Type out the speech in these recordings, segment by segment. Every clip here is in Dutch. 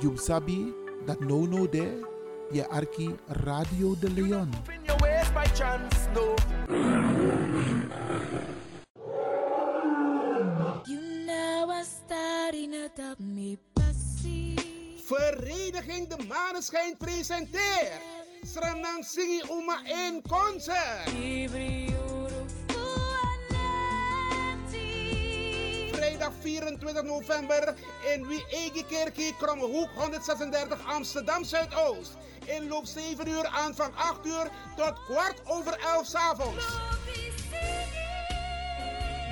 You sabi dat no no there, je arki Radio de Leon. In your ways by chance, no. You know I starting talk me. Vereniging De Maneschijn presenteert Sranang Singi Uma in concert. 24 november in Wiegekerkie, Krommehoek 136 Amsterdam Zuidoost. Inloop 7 uur, aanvang 8 uur tot kwart over 11 s avonds.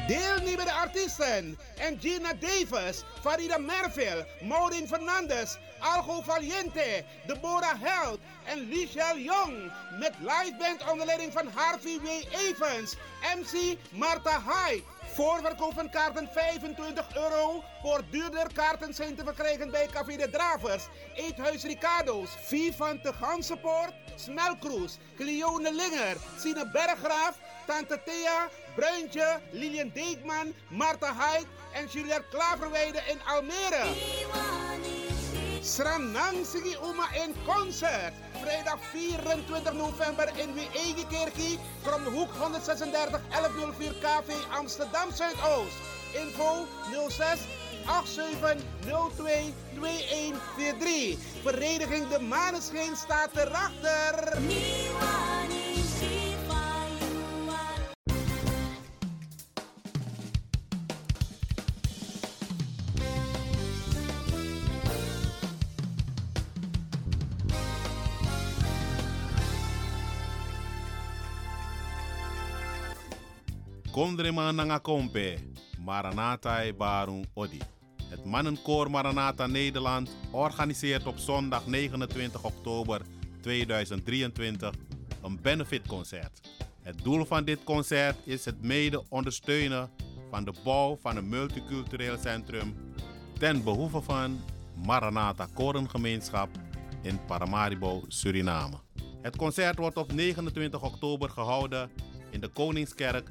Deelnemende artiesten. En Gina Davis, Farida Merville, Maureen Fernandes, Algo Valiente, Deborah Held en Lichelle Jong. Met liveband onder leiding van Harvey W. Evans, MC Marta Hyde. Voorverkoop van kaarten 25 euro. Voor duurder kaarten zijn te verkrijgen bij Café de Dravers, Eethuis Ricardo's, Vivante Gansenpoort, Smelkroes, Cleone Linger, Sine Berggraaf, Tante Thea, Bruintje, Lilian Deekman, Marta Hyde en Juliette Klaverweide in Almere. Sranang Sigi Uma in concert. Vrijdag 24 november in Wiegekerkie. From de hoek 136 1104 KV Amsterdam Zuidoost. Info 06 8702 2143. Vereniging De Maneschijn staat erachter. Kondrema nanga kompe, Maranatha Barung Odi. Het mannenkoor Maranatha Nederland organiseert op zondag 29 oktober 2023 een benefitconcert. Het doel van dit concert is het mede ondersteunen van de bouw van een multicultureel centrum ten behoeve van Maranatha Korengemeenschap in Paramaribo, Suriname. Het concert wordt op 29 oktober gehouden in de Koningskerk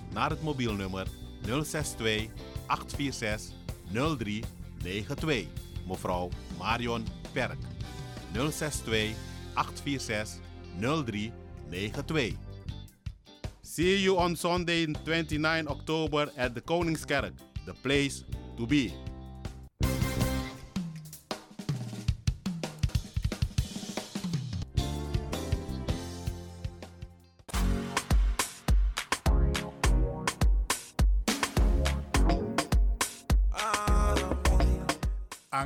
naar het mobielnummer 062 846 0392. Mevrouw Marion Perk. 062 846 0392. See you on Sunday 29 October at the Koningskerk, the place to be.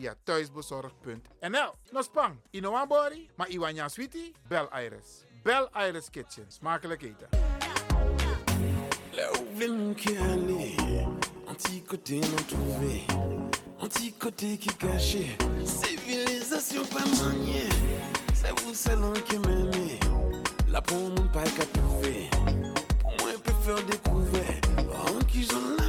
Via thuisbezorgd.nl. No spang, Inoambori, maar Iwanya Sweetie, Bel Iris. Bel Iris Kitchen. Smakelijk eten. Là où veulent qui aller, anti-côté non trouvé, anti-côté qui caché, civilisation pas maniée, c'est vous seul qui m'aimez, là pour mon pas qu'à trouver, pour moi peut faire découvrir, en qui j'en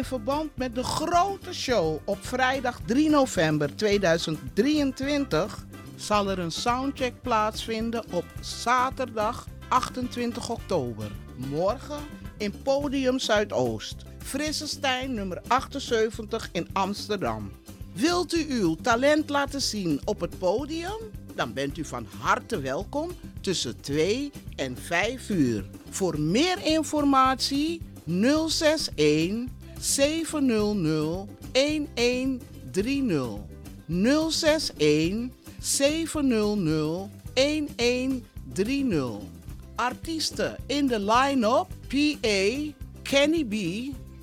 In verband met de grote show op vrijdag 3 november 2023 zal er een soundcheck plaatsvinden op zaterdag 28 oktober. Morgen in Podium Zuidoost, Frissestein nummer 78 in Amsterdam. Wilt u uw talent laten zien op het podium? Dan bent u van harte welkom tussen 2 en 5 uur. Voor meer informatie 061 700 1130. 061 700 1130. Artiesten in de line-up: PA, Kenny B,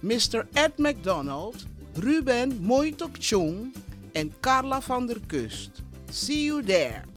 Mr. Ed McDonald, Ruben Moitok Chung en Carla van der Kust. See you there.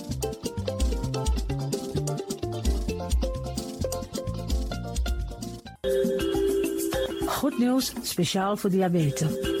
Goed nieuws, speciaal voor diabetes.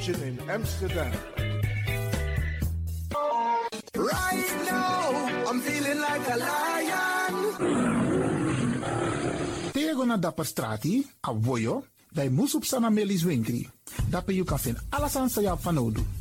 Station in Amsterdam. Right now, I'm feeling like a lion. Tego na dapper strati, a voyo, dai musup sana melis winkri. Dapper you kan vinden alles aan sa van nodu.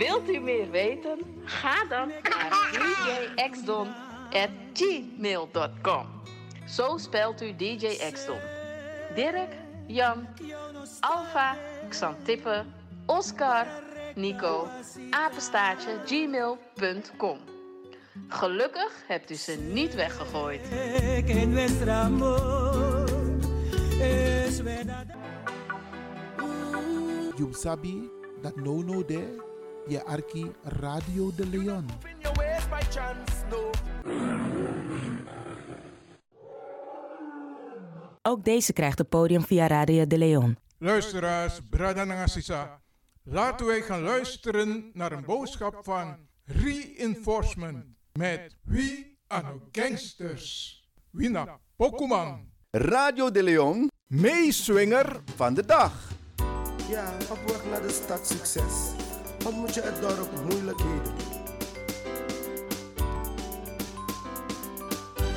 Wilt u meer weten? Ga dan naar djxdon.gmail.com Zo spelt u DJ Xdon. Dirk, Jan, Alfa, Xantippe, Oscar, Nico, apenstaartje, gmail.com. Gelukkig hebt u ze niet weggegooid. You sabi no no there, je arki Radio de Leon. Ook deze krijgt het podium via Radio de Leon. Luisteraars, Brada Nangasisa. Laten wij gaan luisteren naar een boodschap van Reinforcement met Wie Ano Gangsters. Wina Pokuman. Radio de Leon, meeswinger van de dag. Ja, op weg naar de stad succes. Wat moet je het dorp moeilijkheden?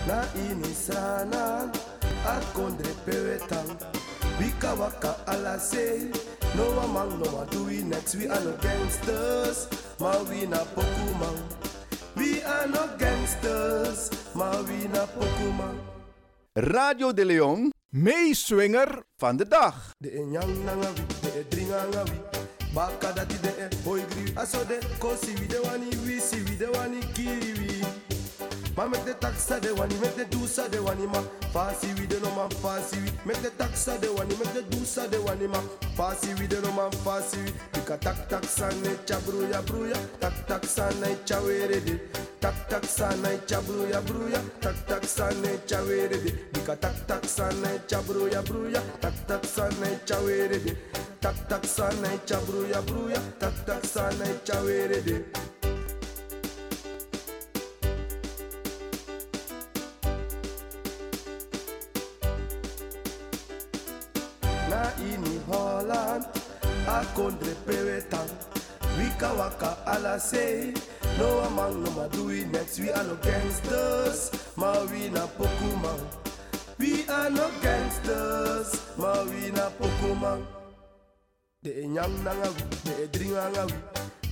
Na ini sana, akondre pewetan. Wika waka ala say, no one man no one do we next. We are no gangsters, maar we na pokuman. We are no gangsters, maar we na pokuman. Radio de Leon, meeswinger van de dag. De enyang nanga wi, de e dringa nga wi. Baka dati de e boy gri. Aso de kosi wi de wani wisi wi de wani kiri wi. Ma make the taxa de wani, make the dusa de wani ma. Fasi wi de no man fasi wi. Make the taxa de wani, make the dusa de wani ma. Fasi wi de no man fasi wi. Ika tak tak sane cha bruya bruya. Tak tak sane cha were de. Tak tak sane cha bruya bruya. Tak tak sane cha were de. Ika tak tak sane cha bruya bruya. Tak tak sane cha were de. Tak tak sane cha bruya bruya. Tak tak sane cha were akondre pewetan wika waka ala say no among no ma do we next. We are no gangsters. Ma we na pokuman we are no gangsters. Ma we na pokuman de enyang nanga wi de edringa nga wi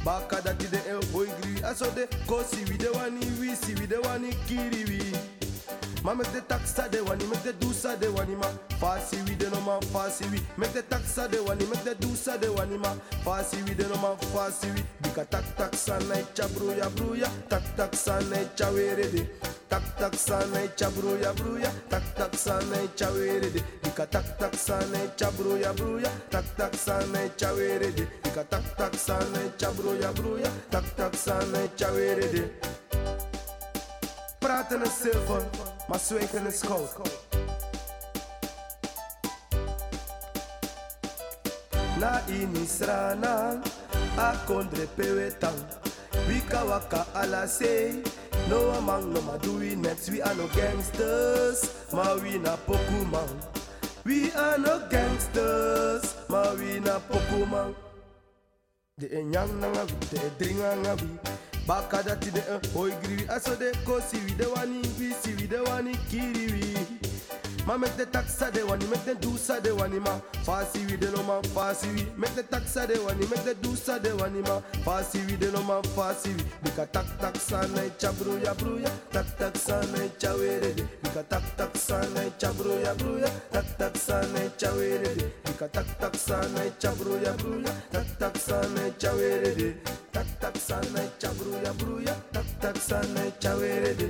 baka dati de e boy gri. Aso de kosi wi de wani wi si wi de wani kiri wi Ma make the taxa de wani, make the dusa de wani ma. Fasi we de no ma, fasi we. Make the taxa de wani, make the dusa de wani ma. Fasi we de no ma, fasi we. Bika tak tak sa na cha bruya bruya. Tak tak sa na cha were de. Tak tak sa na cha bruya bruya. Tak tak sa na cha were de. Bika tak tak sa na cha bruya bruya. Tak tak sa na cha were de. Bika tak tak sa na cha bruya bruya. Tak tak sa na cha were de. Praten is zilver, maar zwijgen is goud. Na inisrana, akondre pewetan. Wika waka ala say, no among no ma do we next. We are no gangsters, ma we na pokuman. We are no gangsters, ma we na pokuman. De enyang wi, de dringa nga bakadati de eh, un oigriwi asode kosiwi dewani wisiwi dewani kiriwi Ma make the taxa de wani, make the dusa de wani ma. Fasi wi de no ma, fasi wi. Make the taxa de wani, make the dusa de wani ma. Fasi wi de no ma, fasi wi. Bika tak tak sa na cha bruya bruya, tak tak sa na cha were de. Bika tak tak sa na cha bruya bruya, tak tak sa na cha were de. Bika tak tak sa na cha bruya bruya, tak tak sa na cha were de. Tak tak sa na cha bruya bruya, tak tak sa na cha were de.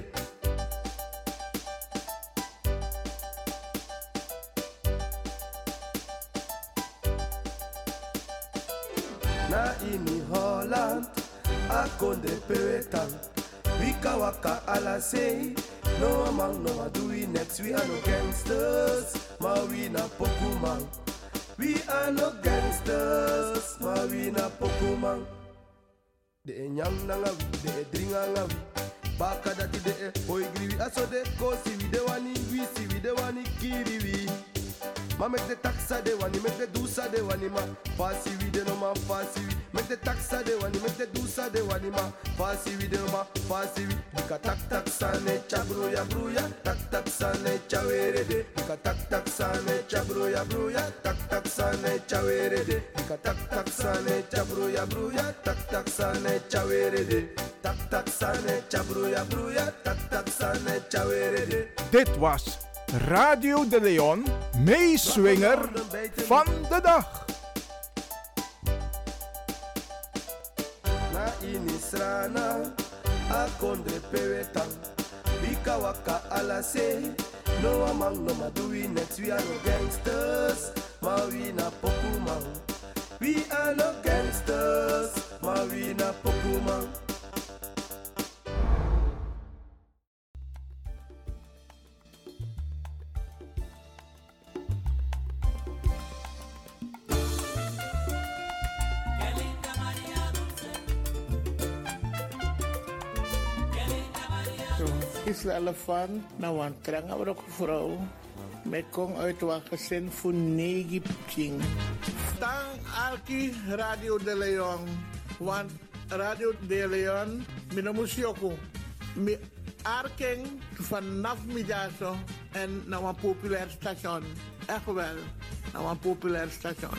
Akonde pewetan. Wika waka ala say no among no do we next we are no gangsters. Ma we na pokuman we are no gangsters. Ma we na pokuman de e nyam na nga wi de e dringa nga wi baka dati de e oi griwi aso de kosi wi de wani wi si wi de wani kiri wi. Ma make the taxa de wani, make the dusa de wani ma. Fasi wi de no ma, fasi wi. Make the taxa de wani, make the dusa de wani ma. Fasi wi de no ma, fasi wi. Dika tak tak sa ne cha bruya bruya, tak tak sa ne cha were de. Tak tak sa ne cha bruya bruya, tak tak sa ne cha were de. Tak tak sa ne cha bruya bruya, tak tak sa ne cha were de. Tak tak sa ne cha bruya bruya, tak tak sa ne cha were de. Dit was Radio de Leon, meeswinger van de dag. Inisrana akonde pewetan bika waka ala say no among no madui next we are no gangsters. Ma we na pokuman we are no gangsters. Ma we na pokuman Elefant, nou een trange ook vrouw. Met kong uit wat gezin voor negi pching. Tang Alki Radio de Leon. Want Radio de Leon, minamusioko. Mi arking vanaf middago en naar een populair station. Echt wel, naar een populair station.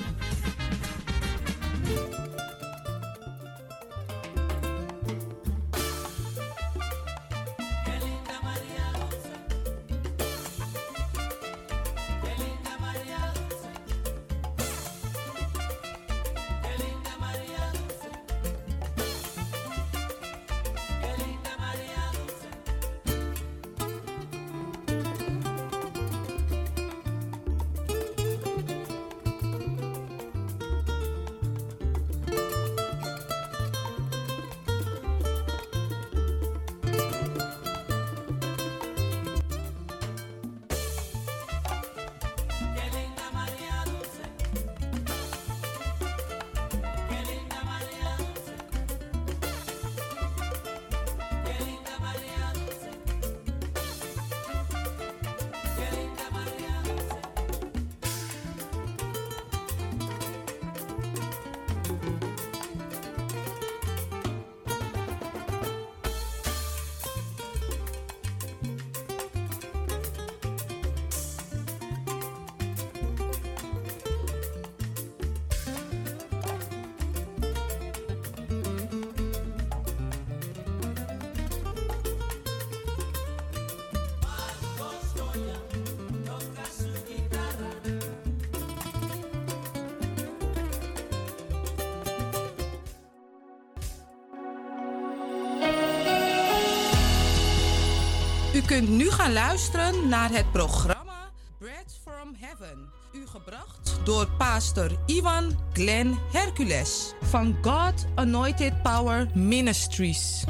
U kunt nu gaan luisteren naar het programma Bread from Heaven. U gebracht door pastor Ivan Glenn Hercules van God Anointed Power Ministries.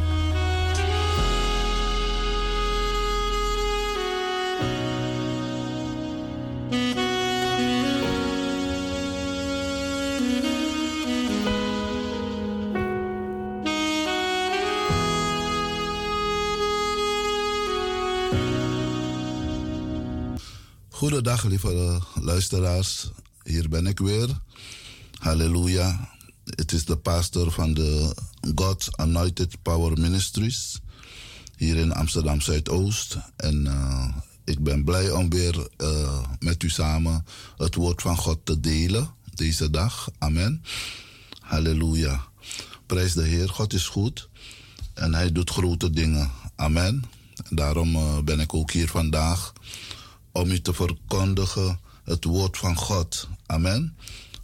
Goedendag, lieve luisteraars. Hier ben ik weer. Halleluja. Het is de pastor van de God's Anointed Power Ministries hier in Amsterdam Zuidoost. En uh, ik ben blij om weer uh, met u samen het woord van God te delen deze dag. Amen. Halleluja. Prijs de Heer. God is goed en Hij doet grote dingen. Amen. Daarom ben ik ook hier vandaag om u te verkondigen het woord van God. Amen.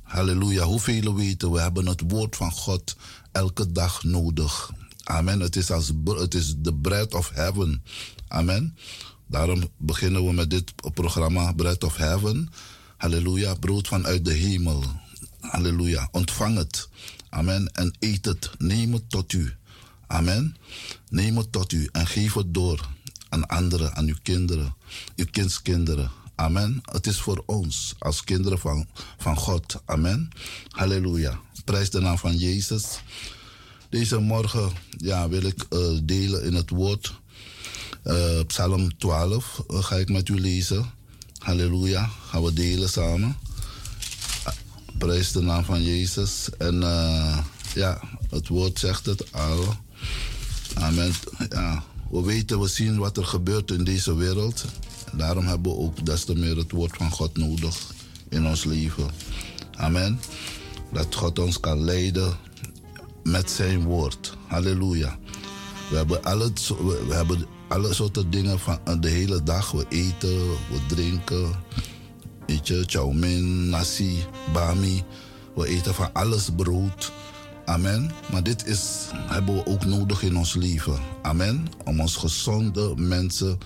Halleluja. Hoeveel weten, we hebben het woord van God elke dag nodig. Amen. Het is, als, het is the bread of heaven. Amen. Daarom beginnen we met dit programma Bread of Heaven. Halleluja. Brood vanuit de hemel. Halleluja. Ontvang het. Amen. En eet het. Neem het tot u. Amen. Neem het tot u en geef het door aan anderen, aan uw kinderen, uw kindskinderen. Amen. Het is voor ons als kinderen van, van God. Amen. Halleluja. Prijs de naam van Jezus. Deze morgen ja, wil ik uh, delen in het woord. Uh, Psalm 12 uh, ga ik met u lezen. Halleluja. Gaan we delen samen. Prijs de naam van Jezus. En ja, het woord zegt het al. Amen. Ja, we weten, we zien wat er gebeurt in deze wereld. Daarom hebben we ook des te meer het woord van God nodig in ons leven. Amen. Dat God ons kan leiden met zijn woord. Halleluja. We hebben alle, we hebben alle soorten dingen van de hele dag. We eten, we drinken. Weet je, chow mein, nasi, bami. We eten van alles brood. Amen. Maar dit is, hebben we ook nodig in ons leven. Amen. Om ons gezonde mensen,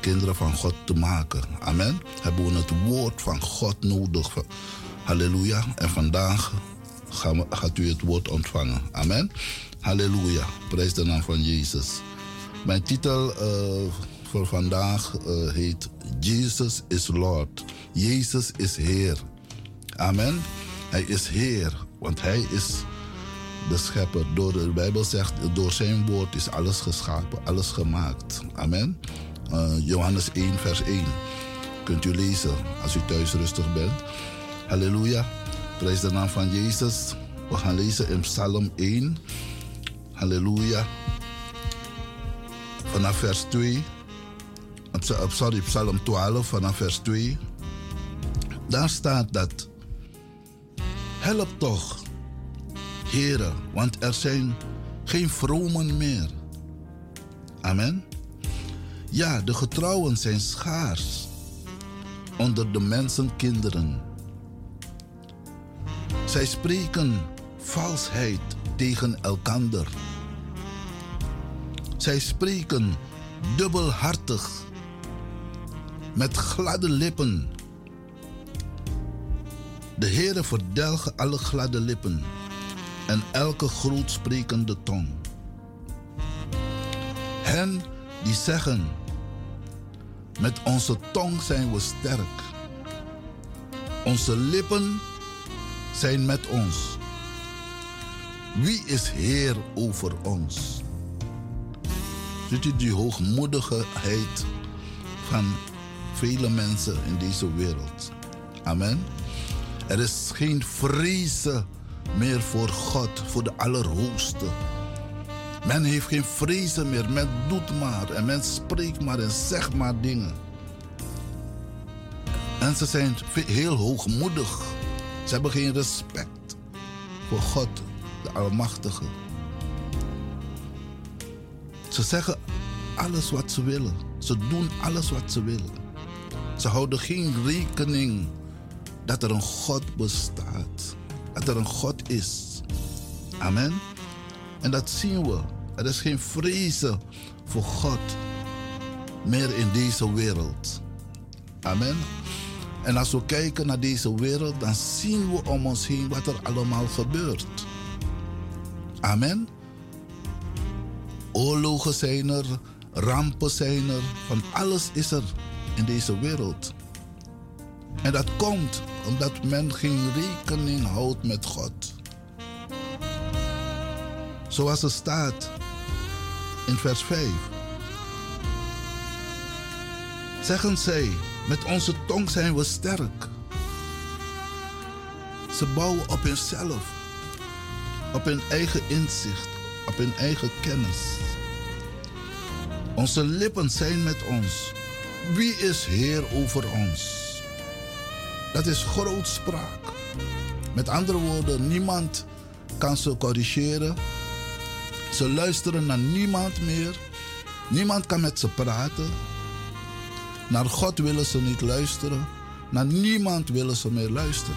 kinderen van God te maken. Amen. Hebben we het woord van God nodig. Halleluja. En vandaag gaan we, gaat u het woord ontvangen. Amen. Halleluja. Prijs de naam van Jezus. Mijn titel uh, voor vandaag uh, heet Jesus is Lord. Jezus is Heer. Amen. Hij is Heer, want Hij is de schepper. Door de Bijbel zegt, door zijn woord is alles geschapen, alles gemaakt. Amen. Uh, Johannes 1, vers 1. Kunt u lezen als u thuis rustig bent. Halleluja. Prijs de naam van Jezus. We gaan lezen in Psalm 1. Halleluja. Vanaf vers 2. Sorry, Psalm 12, vanaf vers 2. Daar staat dat. Help toch, heren, want er zijn geen vromen meer. Amen. Ja, de getrouwen zijn schaars onder de mensenkinderen. Zij spreken valsheid tegen elkander. Zij spreken dubbelhartig, met gladde lippen. De Heere verdelgen alle gladde lippen en elke grootsprekende tong. Hen die zeggen, met onze tong zijn we sterk. Onze lippen zijn met ons. Wie is Heer over ons? Ziet u die hoogmoedigheid van vele mensen in deze wereld? Amen. Er is geen vrezen meer voor God, voor de Allerhoogste. Men heeft geen vrezen meer. Men doet maar en men spreekt maar en zegt maar dingen. En ze zijn heel hoogmoedig. Ze hebben geen respect voor God, de Almachtige. Ze zeggen alles wat ze willen. Ze doen alles wat ze willen. Ze houden geen rekening dat er een God bestaat. Dat er een God is. Amen. En dat zien we. Er is geen vrezen voor God meer in deze wereld. Amen. En als we kijken naar deze wereld, dan zien we om ons heen wat er allemaal gebeurt. Amen. Oorlogen zijn er, rampen zijn er, van alles is er in deze wereld. En dat komt omdat men geen rekening houdt met God. Zoals er staat in vers 5. Zeggen zij, met onze tong zijn we sterk. Ze bouwen op hunzelf. op hun eigen inzicht, op hun eigen kennis. Onze lippen zijn met ons. Wie is Heer over ons? Dat is grootspraak. Met andere woorden, niemand kan ze corrigeren. Ze luisteren naar niemand meer. Niemand kan met ze praten. Naar God willen ze niet luisteren. Naar niemand willen ze meer luisteren.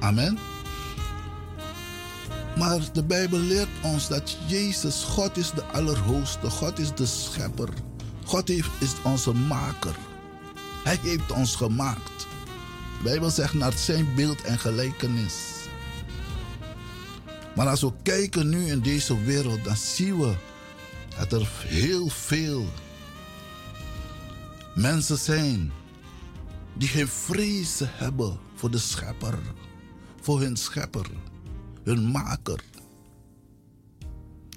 Amen. Maar de Bijbel leert ons dat Jezus, God is de Allerhoogste, God is de Schepper. God heeft, is onze Maker. Hij heeft ons gemaakt. Bijbel zegt naar zijn beeld en gelijkenis. Maar als we kijken nu in deze wereld, dan zien we dat er heel veel mensen zijn die geen vrees hebben voor de schepper, voor hun schepper, hun maker.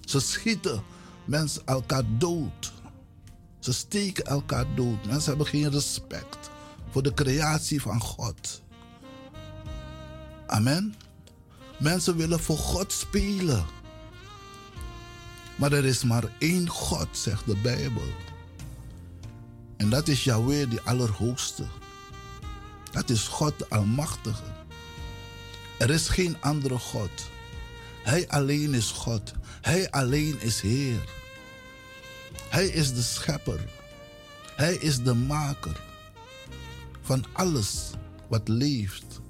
Ze schieten mensen elkaar dood. Ze steken elkaar dood. Mensen hebben geen respect voor de creatie van God. Amen. Mensen willen voor God spelen. Maar er is maar één God, zegt de Bijbel. En dat is Yahweh, de Allerhoogste. Dat is God de Almachtige. Er is geen andere God. Hij alleen is God. Hij alleen is Heer. Hij is de Schepper. Hij is de Maker van alles wat leeft.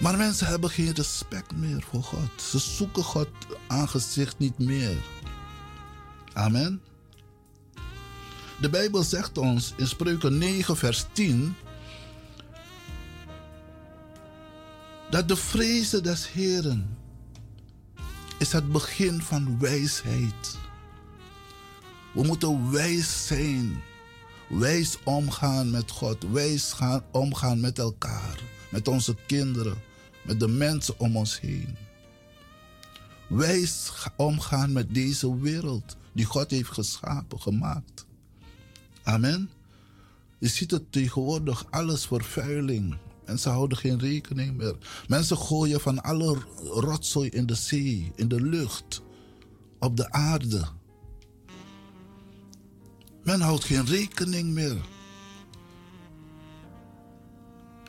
Maar mensen hebben geen respect meer voor God. Ze zoeken God aangezicht niet meer. Amen. De Bijbel zegt ons in Spreuken 9, vers 10 dat de vrezen des Heren is het begin van wijsheid. We moeten wijs zijn, wijs omgaan met God, wijs gaan, omgaan met elkaar, met onze kinderen, met de mensen om ons heen. Wijs omgaan met deze wereld die God heeft geschapen, gemaakt. Amen. Je ziet het tegenwoordig, alles vervuiling. Mensen houden geen rekening meer. Mensen gooien van alle rotzooi in de zee, in de lucht, op de aarde. Men houdt geen rekening meer.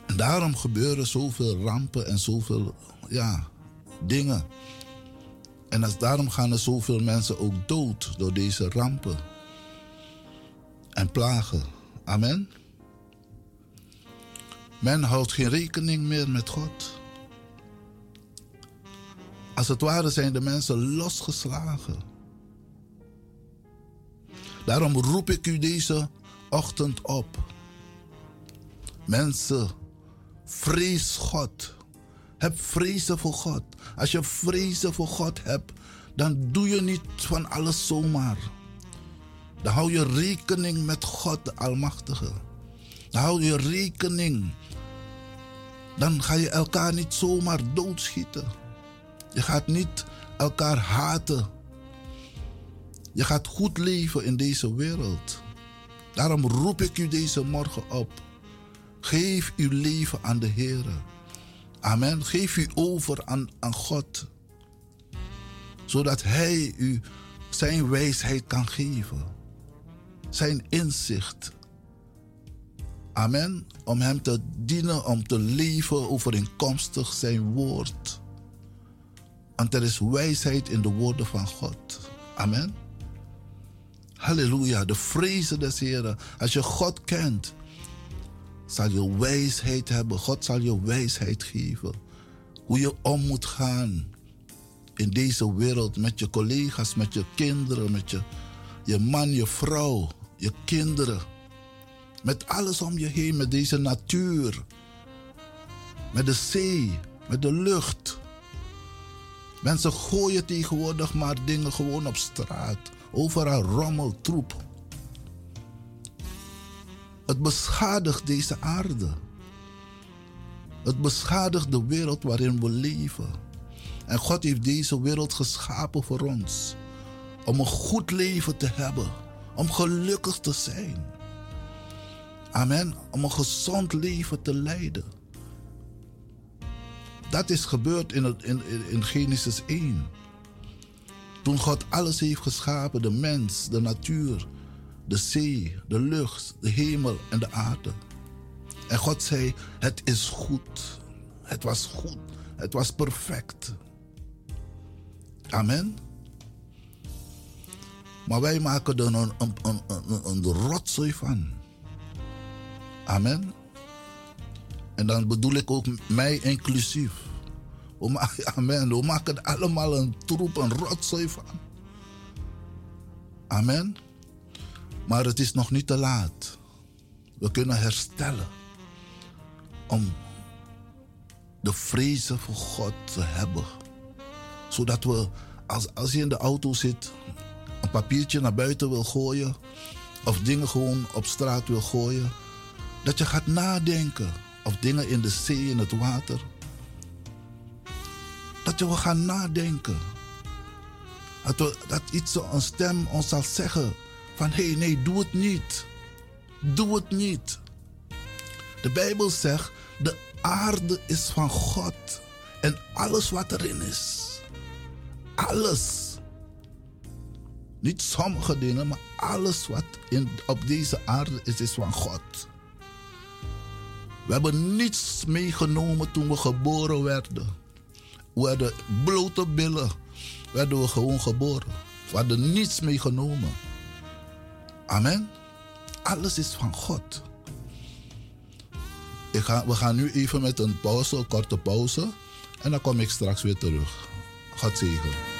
En daarom gebeuren zoveel rampen en zoveel ja, dingen. En als, daarom gaan er zoveel mensen ook dood door deze rampen en plagen. Amen. Men houdt geen rekening meer met God. Als het ware zijn de mensen losgeslagen. Daarom roep ik u deze ochtend op. Mensen, vrees God. Heb vrezen voor God. Als je vrezen voor God hebt, dan doe je niet van alles zomaar. Dan hou je rekening met God de Almachtige. Dan hou je rekening. Dan ga je elkaar niet zomaar doodschieten. Je gaat niet elkaar haten. Je gaat goed leven in deze wereld. Daarom roep ik u deze morgen op. Geef uw leven aan de Heer. Amen. Geef u over aan, aan God. Zodat Hij u zijn wijsheid kan geven. Zijn inzicht. Amen. Om Hem te dienen, om te leven overeenkomstig zijn woord. Want er is wijsheid in de woorden van God. Amen. Halleluja, de vrezen des Heren. Als je God kent, zal je wijsheid hebben. God zal je wijsheid geven. Hoe je om moet gaan in deze wereld met je collega's, met je kinderen, met je, je man, je vrouw, je kinderen. Met alles om je heen, met deze natuur. Met de zee, met de lucht. Mensen gooien tegenwoordig maar dingen gewoon op straat. Overal rommel, troep. Het beschadigt deze aarde. Het beschadigt de wereld waarin we leven. En God heeft deze wereld geschapen voor ons. Om een goed leven te hebben. Om gelukkig te zijn. Amen. Om een gezond leven te leiden. Dat is gebeurd in, het, in, in Genesis 1. Toen God alles heeft geschapen, de mens, de natuur, de zee, de lucht, de hemel en de aarde. En God zei, het is goed. Het was goed. Het was perfect. Amen. Maar wij maken er een, een, een, een, rotzooi van. Amen. En dan bedoel ik ook mij inclusief. We amen. We maken allemaal een troep, een rotzooi van. Amen. Maar het is nog niet te laat. We kunnen herstellen. Om de vrezen voor God te hebben. Zodat we, als, als je in de auto zit, een papiertje naar buiten wil gooien. Of dingen gewoon op straat wil gooien. Dat je gaat nadenken. Of dingen in de zee, in het water. Dat wil gaan nadenken. Dat, we, dat iets, een stem ons zal zeggen. Van hé, hey, nee, doe het niet. Doe het niet. De Bijbel zegt, de aarde is van God. En alles wat erin is. Alles. Niet sommige dingen, maar alles wat in, op deze aarde is, is van God. We hebben niets meegenomen toen we geboren werden. We hadden blote billen. Werden we gewoon geboren. We hadden niets meegenomen. Amen. Alles is van God. Ik ga, we gaan nu even met een pauze, een korte pauze. En dan kom ik straks weer terug. God zegen.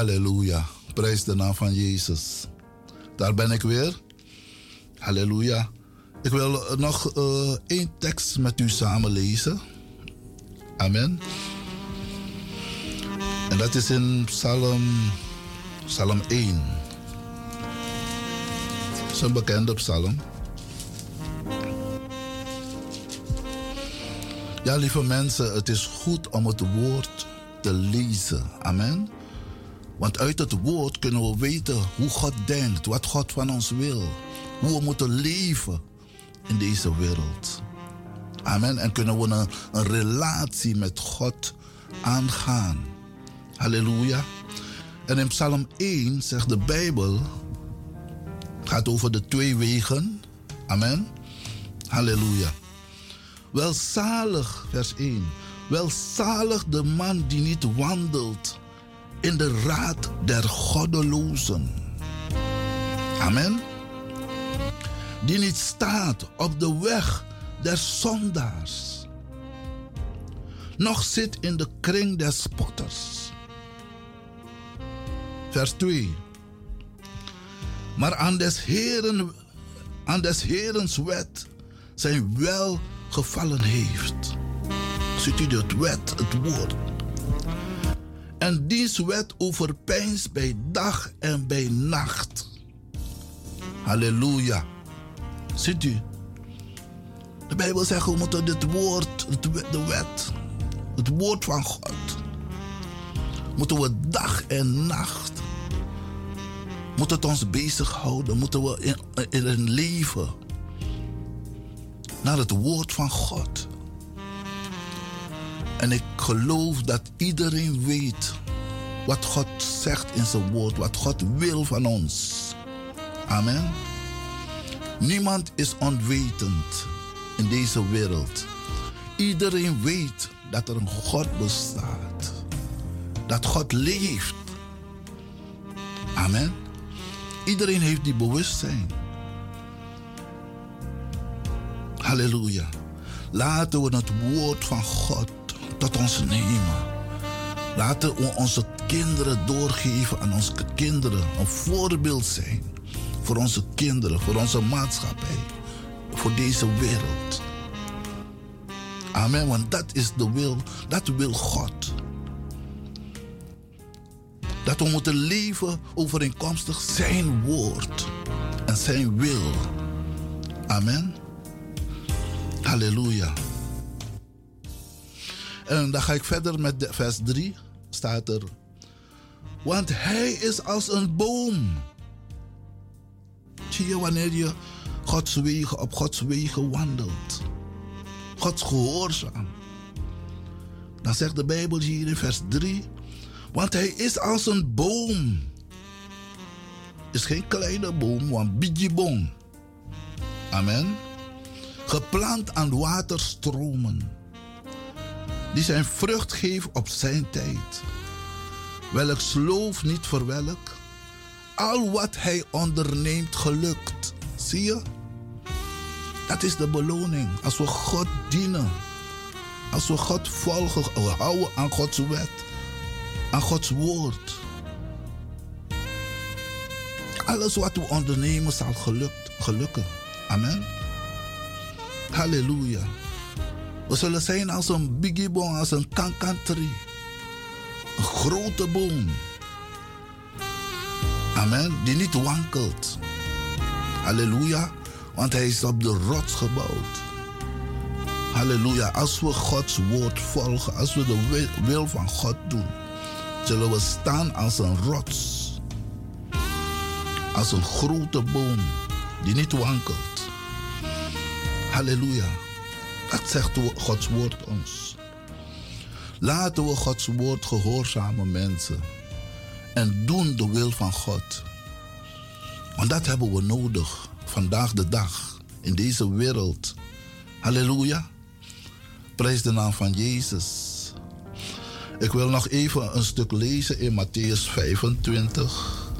Halleluja. Prijs de naam van Jezus. Daar ben ik weer. Halleluja. Ik wil eh, nog eh, één tekst met u samen lezen. Amen. En dat is in Psalm, Psalm 1. Dat is een bekende psalm. Ja, lieve mensen, het is goed om het woord te lezen. Amen. Want uit het woord kunnen we weten hoe God denkt, wat God van ons wil. Hoe we moeten leven in deze wereld. Amen. En kunnen we een, een relatie met God aangaan. Halleluja. En in Psalm 1 zegt de Bijbel, gaat over de twee wegen. Amen. Halleluja. Welzalig, vers 1. Welzalig de man die niet wandelt in de raad der goddelozen. Amen. Die niet staat op de weg der zondaars. Nog zit in de kring der spotters. Vers 2. Maar aan des Heren, aan des Herens wet zijn wel gevallen heeft. Ziet u dat wet, het woord. En diens wet overpijnst bij dag en bij nacht. Halleluja. Ziet u? De Bijbel zegt we moeten dit woord, de wet, het woord van God, moeten we dag en nacht, moet het ons bezighouden, moeten we in, in een leven naar het woord van God. En ik geloof dat iedereen weet wat God zegt in zijn woord, wat God wil van ons. Amen. Niemand is onwetend in deze wereld. Iedereen weet dat er een God bestaat. Dat God leeft. Amen. Iedereen heeft die bewustzijn. Halleluja. Laten we het woord van God tot ons nemen. Laten we onze kinderen doorgeven aan onze kinderen. Een voorbeeld zijn voor onze kinderen, voor onze maatschappij, voor deze wereld. Amen, want dat is de wil, dat wil God. Dat we moeten leven overeenkomstig zijn woord en zijn wil. Amen. Halleluja. En dan ga ik verder met de vers 3. Staat er. Want hij is als een boom. Zie je wanneer je op Gods wegen wandelt. Gods gehoorzaam. Dan zegt de Bijbel hier in vers 3. Want hij is als een boom. Is geen kleine boom, want boom. Amen. Geplant aan waterstromen. Die zijn vrucht geeft op zijn tijd. Welk sloof niet verwelk. Al wat hij onderneemt gelukt. Zie je? Dat is de beloning. Als we God dienen. Als we God volgen. We houden aan Gods wet. Aan Gods woord. Alles wat we ondernemen zal gelukt, gelukken. Amen. Halleluja. We zullen zijn als een biggieboom, als een kankantree. Een grote boom. Amen. Die niet wankelt. Halleluja. Want hij is op de rots gebouwd. Halleluja. Als we Gods woord volgen, als we de wil van God doen, zullen we staan als een rots. Als een grote boom die niet wankelt. Halleluja. Dat zegt Gods woord ons. Laten we Gods woord gehoorzamen mensen. En doen de wil van God. Want dat hebben we nodig. Vandaag de dag. In deze wereld. Halleluja. Prijs de naam van Jezus. Ik wil nog even een stuk lezen in Matthäus 25.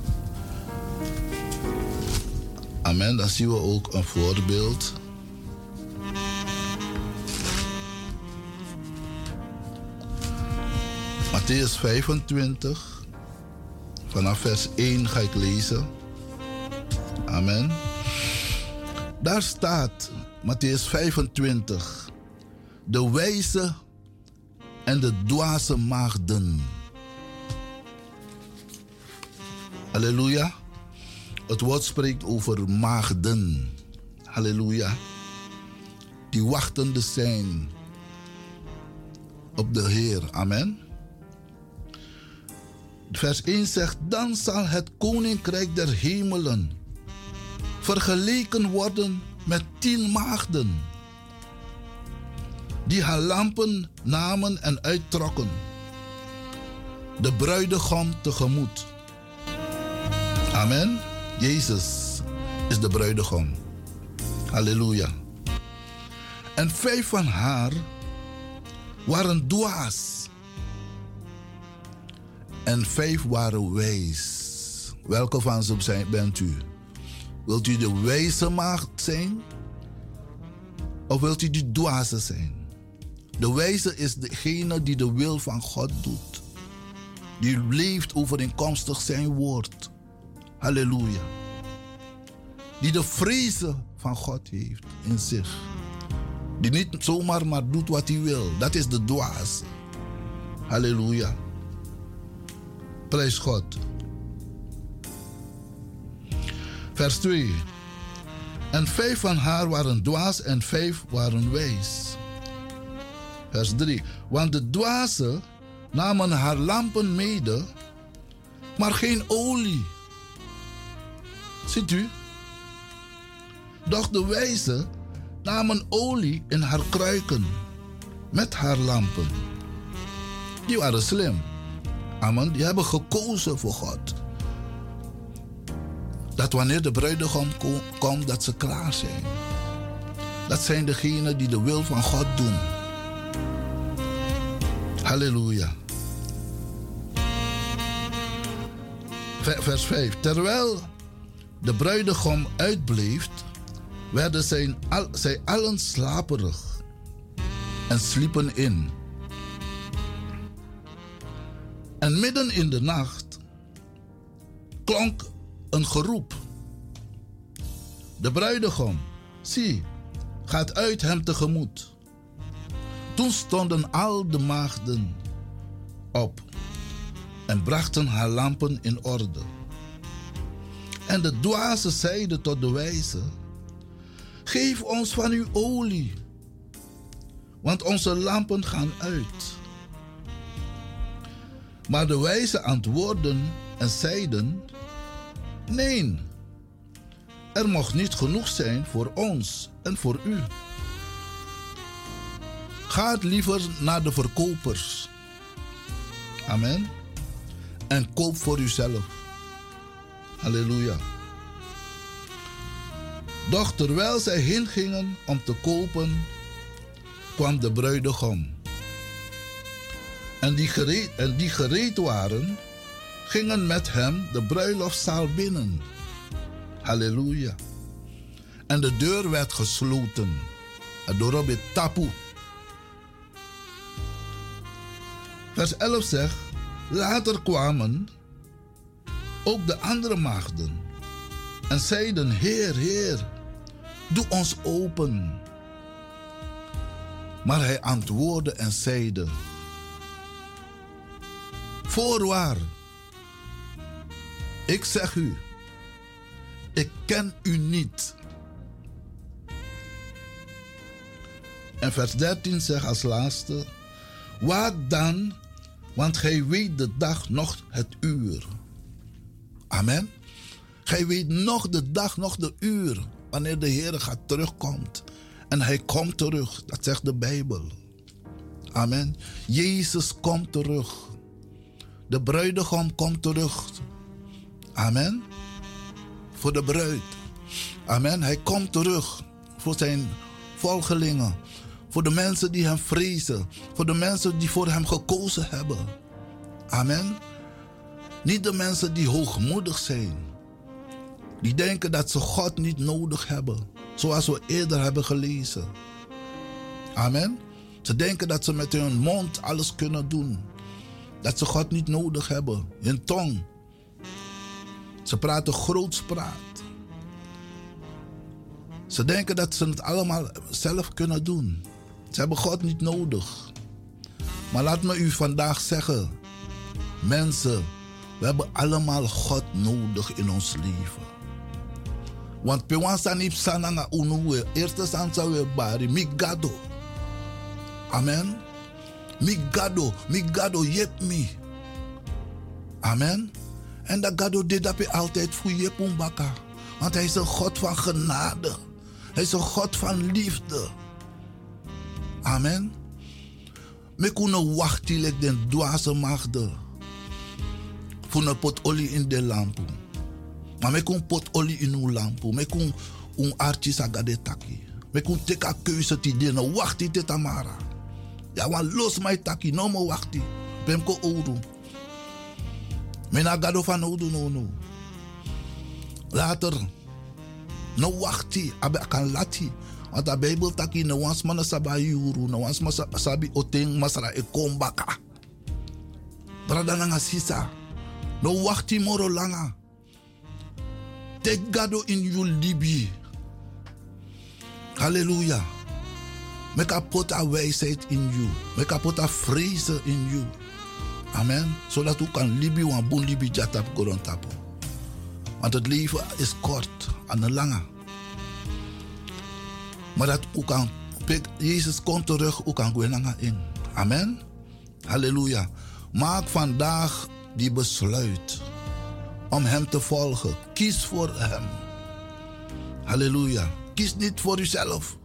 Amen. Dan zien we ook een voorbeeld. Matthäus 25. Vanaf vers 1 ga ik lezen. Amen. Daar staat Matthäus 25. De wijze en de dwaze maagden. Halleluja. Het woord spreekt over maagden. Halleluja. Die wachtende zijn op de Heer. Amen. Vers 1 zegt: Dan zal het koninkrijk der hemelen vergeleken worden met tien maagden, die haar lampen namen en uittrokken, de bruidegom tegemoet. Amen. Jezus is de bruidegom. Halleluja. En vijf van haar waren dwaas. En vijf waren wijs. Welke van ze bent u? Wilt u de wijze maagd zijn? Of wilt u die dwaze zijn? De wijze is degene die de wil van God doet. Die leeft overeenkomstig zijn woord. Halleluja. Die de vrezen van God heeft in zich. Die niet zomaar maar doet wat hij wil. Dat is de dwaas. Halleluja. Prijs God. Vers 2. En vijf van haar waren dwaas en vijf waren wijs. Vers 3. Want de dwazen namen haar lampen mede, maar geen olie. Ziet u? Doch de wijze namen olie in haar kruiken met haar lampen. Die waren slim. Amen. Die hebben gekozen voor God. Dat wanneer de bruidegom ko- komt, dat ze klaar zijn. Dat zijn degenen die de wil van God doen. Halleluja. Ve- Vers 5. Terwijl de bruidegom uitbleef, werden zij allen slaperig en sliepen in. En midden in de nacht klonk een geroep. De bruidegom, zie, gaat uit hem tegemoet. Toen stonden al de maagden op en brachten haar lampen in orde. En de dwaze zeiden tot de wijze: Geef ons van uw olie, want onze lampen gaan uit. Maar de wijze antwoordden en zeiden: Nee, er mocht niet genoeg zijn voor ons en voor u. Gaat liever naar de verkopers. Amen. En koop voor uzelf. Halleluja. Doch terwijl zij heen gingen om te kopen, kwam de bruidegom. En die, gereed, en die waren, gingen met hem de bruiloftszaal binnen. Halleluja. En de deur werd gesloten. Adorobe tapu. Vers 11 zegt, later kwamen ook de andere maagden en zeiden, Heer, Heer, doe ons open. Maar hij antwoordde en zeide, Voorwaar, ik zeg u, ik ken u niet. En vers 13 zegt als laatste, Waak dan, want gij weet de dag nog het uur. Amen. Gij weet nog de dag, nog de uur, wanneer de Heer gaat terugkomt. En hij komt terug, dat zegt de Bijbel. Amen. Jezus komt terug. De bruidegom komt terug. Amen. Voor de bruid. Amen. Hij komt terug voor zijn volgelingen. Voor de mensen die hem vrezen. Voor de mensen die voor hem gekozen hebben. Amen. Niet de mensen die hoogmoedig zijn. Die denken dat ze God niet nodig hebben. Zoals we eerder hebben gelezen. Amen. Ze denken dat ze met hun mond alles kunnen doen. Dat ze God niet nodig hebben. Hun tong. Ze praten grootspraat. Ze denken dat ze het allemaal zelf kunnen doen. Ze hebben God niet nodig. Maar laat me u vandaag zeggen. Mensen, we hebben allemaal God nodig in ons leven. Want pewansa ni sananga unuwe. Eerste sansa we bari. Migado. Amen. Migado. Migado yep me. Amen. En dat gado dit dat altijd voor je pumbaka. Want hij is een God van genade. Hij is een God van liefde. Amen. Me kunnen wachten like den dwaze magde. Voor een pot olie in de lampu. Maar me kon pot olie in uw lampu. Me kon un artjes agade taki. Me kon teka keuze ti dene wachti te tamara. Ja, wan los mij taki, no mo wachti. Pem ko ouro. Me na gado van ouro no no. Later. No wachti, abe akan lati. Want de Bijbel taki no wans mana saba yuru, no wans masa sabi oteng masara e kombaka. Brada nanga sisa. No wachti moro langa. Take gado in you libi. Halleluja. Me kapot a wijsheid in you. Kapot a vrezen in you. Amen. Zodat u kan libi wan boen libi jatap koron tapo. Want het leven is kort en een lange. Maar dat u kan, Jezus komt terug, u kan gaan in. Amen. Halleluja. Maak vandaag die besluit om Hem te volgen. Kies voor Hem. Halleluja. Kies niet voor uzelf.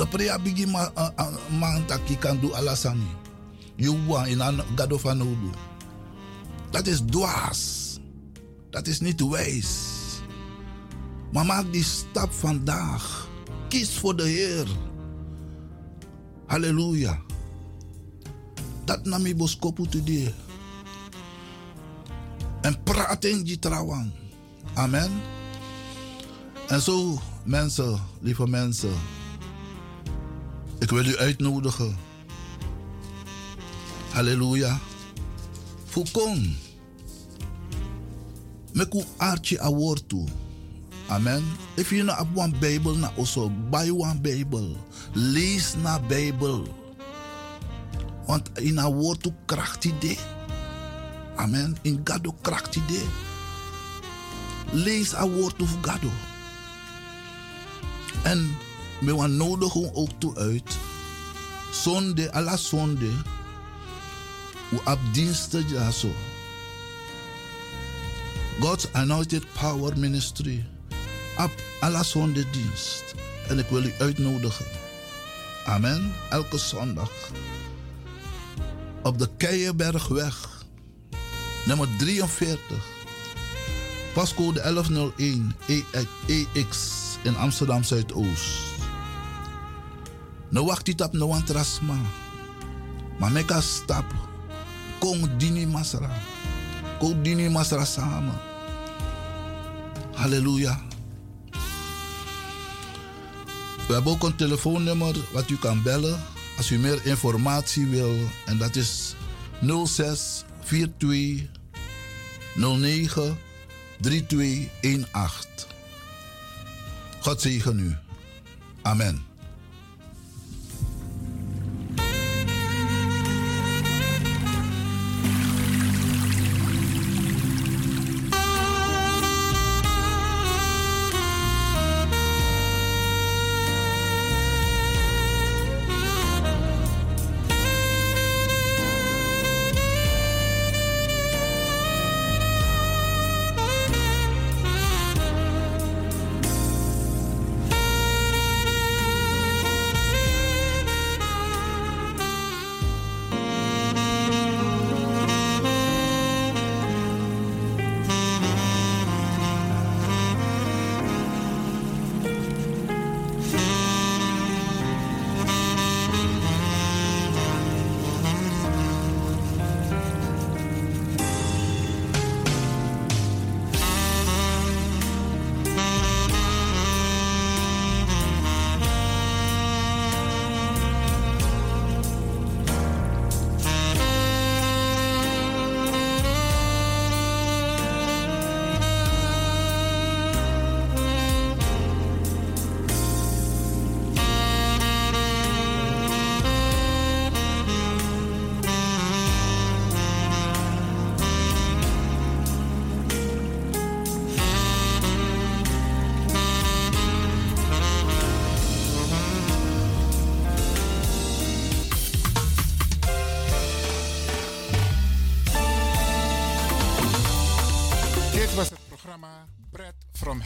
De prea bigi ma man taki kan do alasani. You wa in an van odu. Dat is dwaas. Dat is niet wijs. Maar maak die stap vandaag. Kies voor de Heer. Halleluja. Dat nami boskopu today. En praat in die trouwen. Amen. En zo, mensen, lieve mensen. Ik wil u uitnodigen. Halleluja. Fukon. Meku archi awortu. Amen. If you know have one Bible na also buy one Bible. Lees na Bible. Want in a woord to kracht idee. Amen. In Gado kracht idee. Lees a woord of Gado. En me wan nodigen ook toe uit. Zonde, alla zonde. Ab diensten ja zo. God's Anointed Power Ministry. Op alle zonde dienst. En ik wil u uitnodigen. Amen. Elke zondag. Op de Keienbergweg. Nummer 43. Pascode 1101 EX in Amsterdam Zuidoost. Nou wacht op no one trasma. Maar meka stap. Kom dini masra. Kom dini masra samen. Halleluja. We hebben ook een telefoonnummer wat u kan bellen als u meer informatie wil. En dat is 06 42 09 3218. God zegen u. Amen.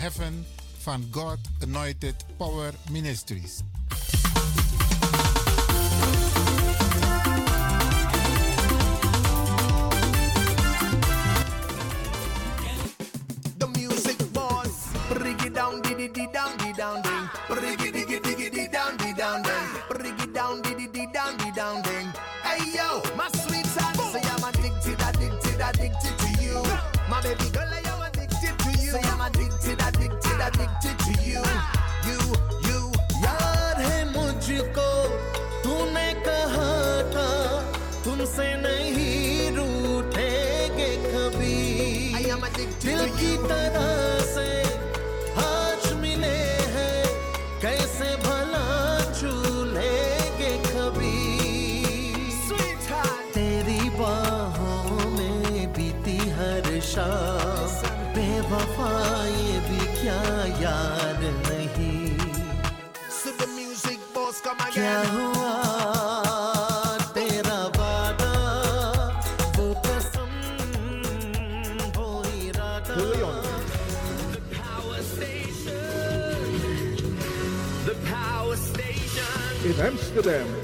Heaven van God Anointed Power Ministries. क्या हुआ तेरा वादा वो कसम वो इरादा The power station The power station In Amsterdam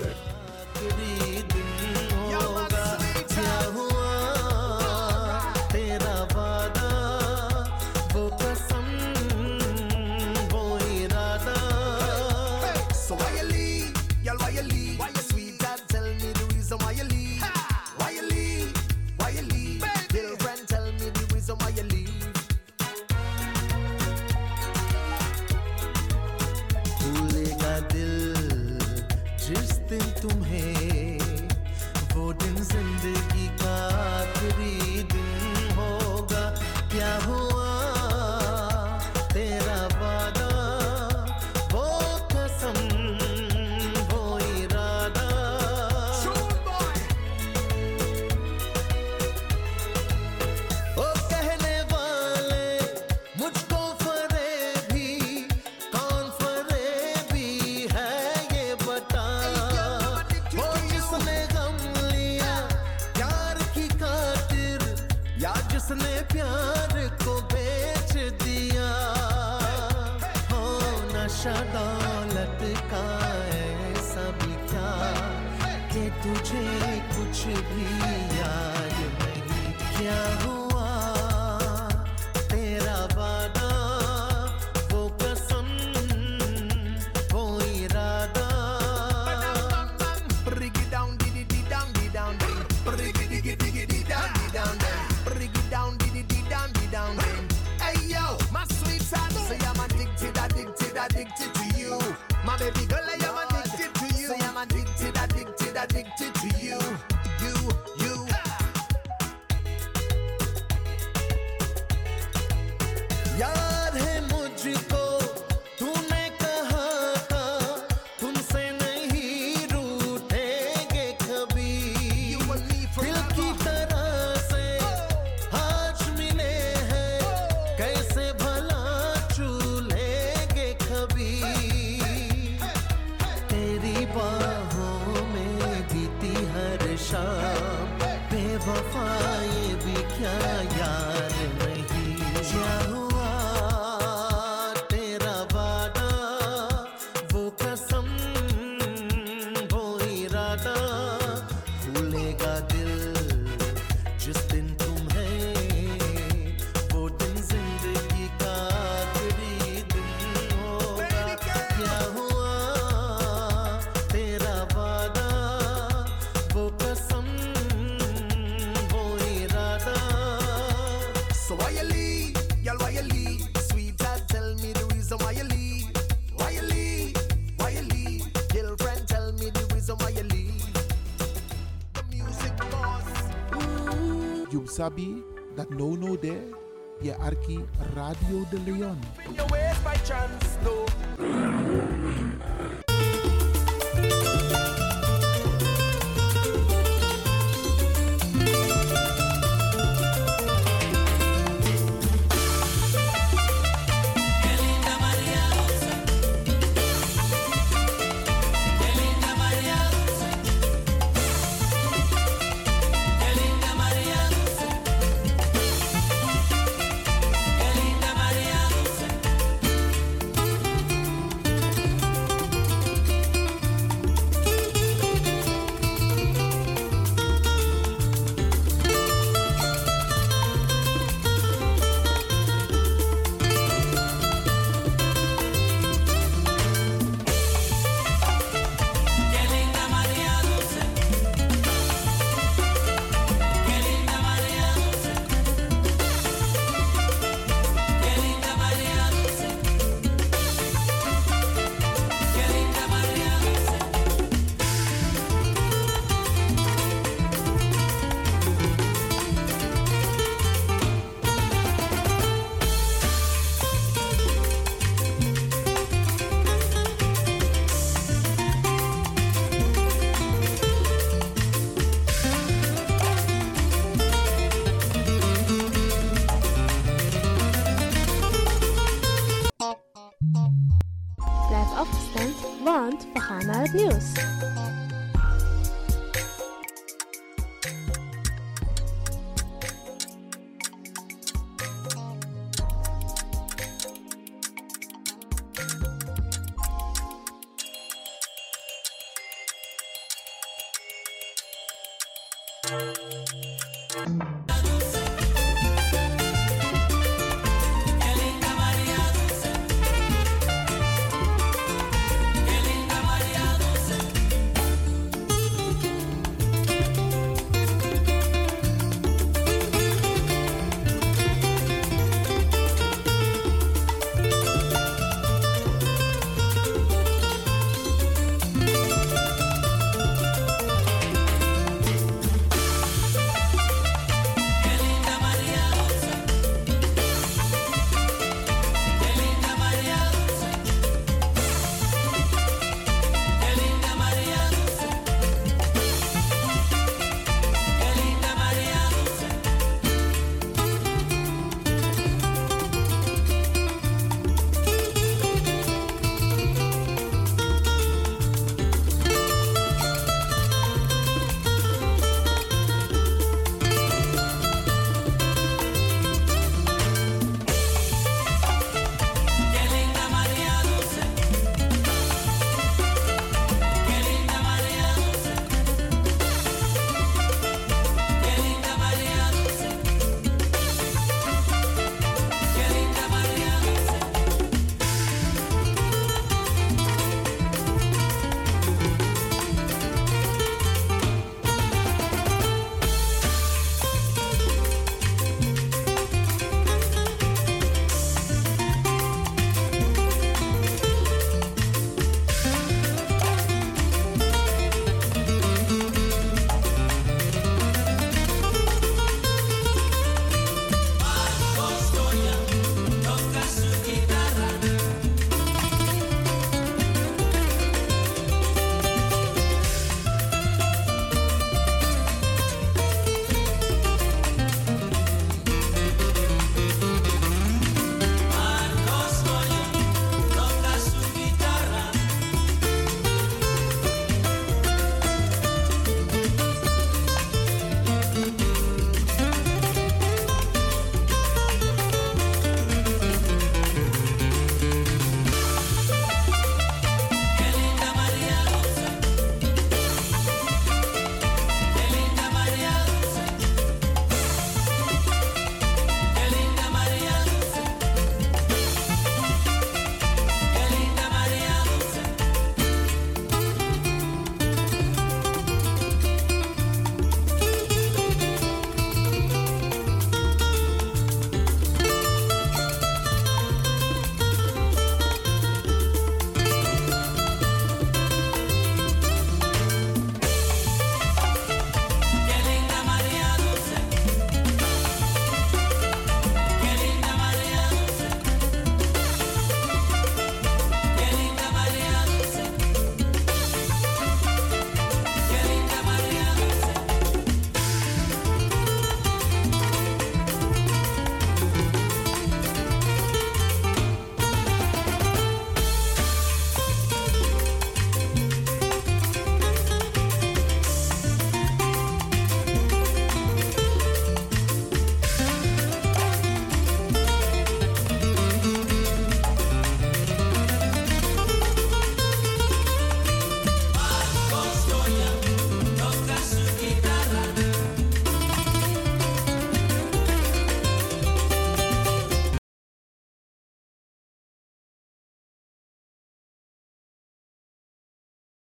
baby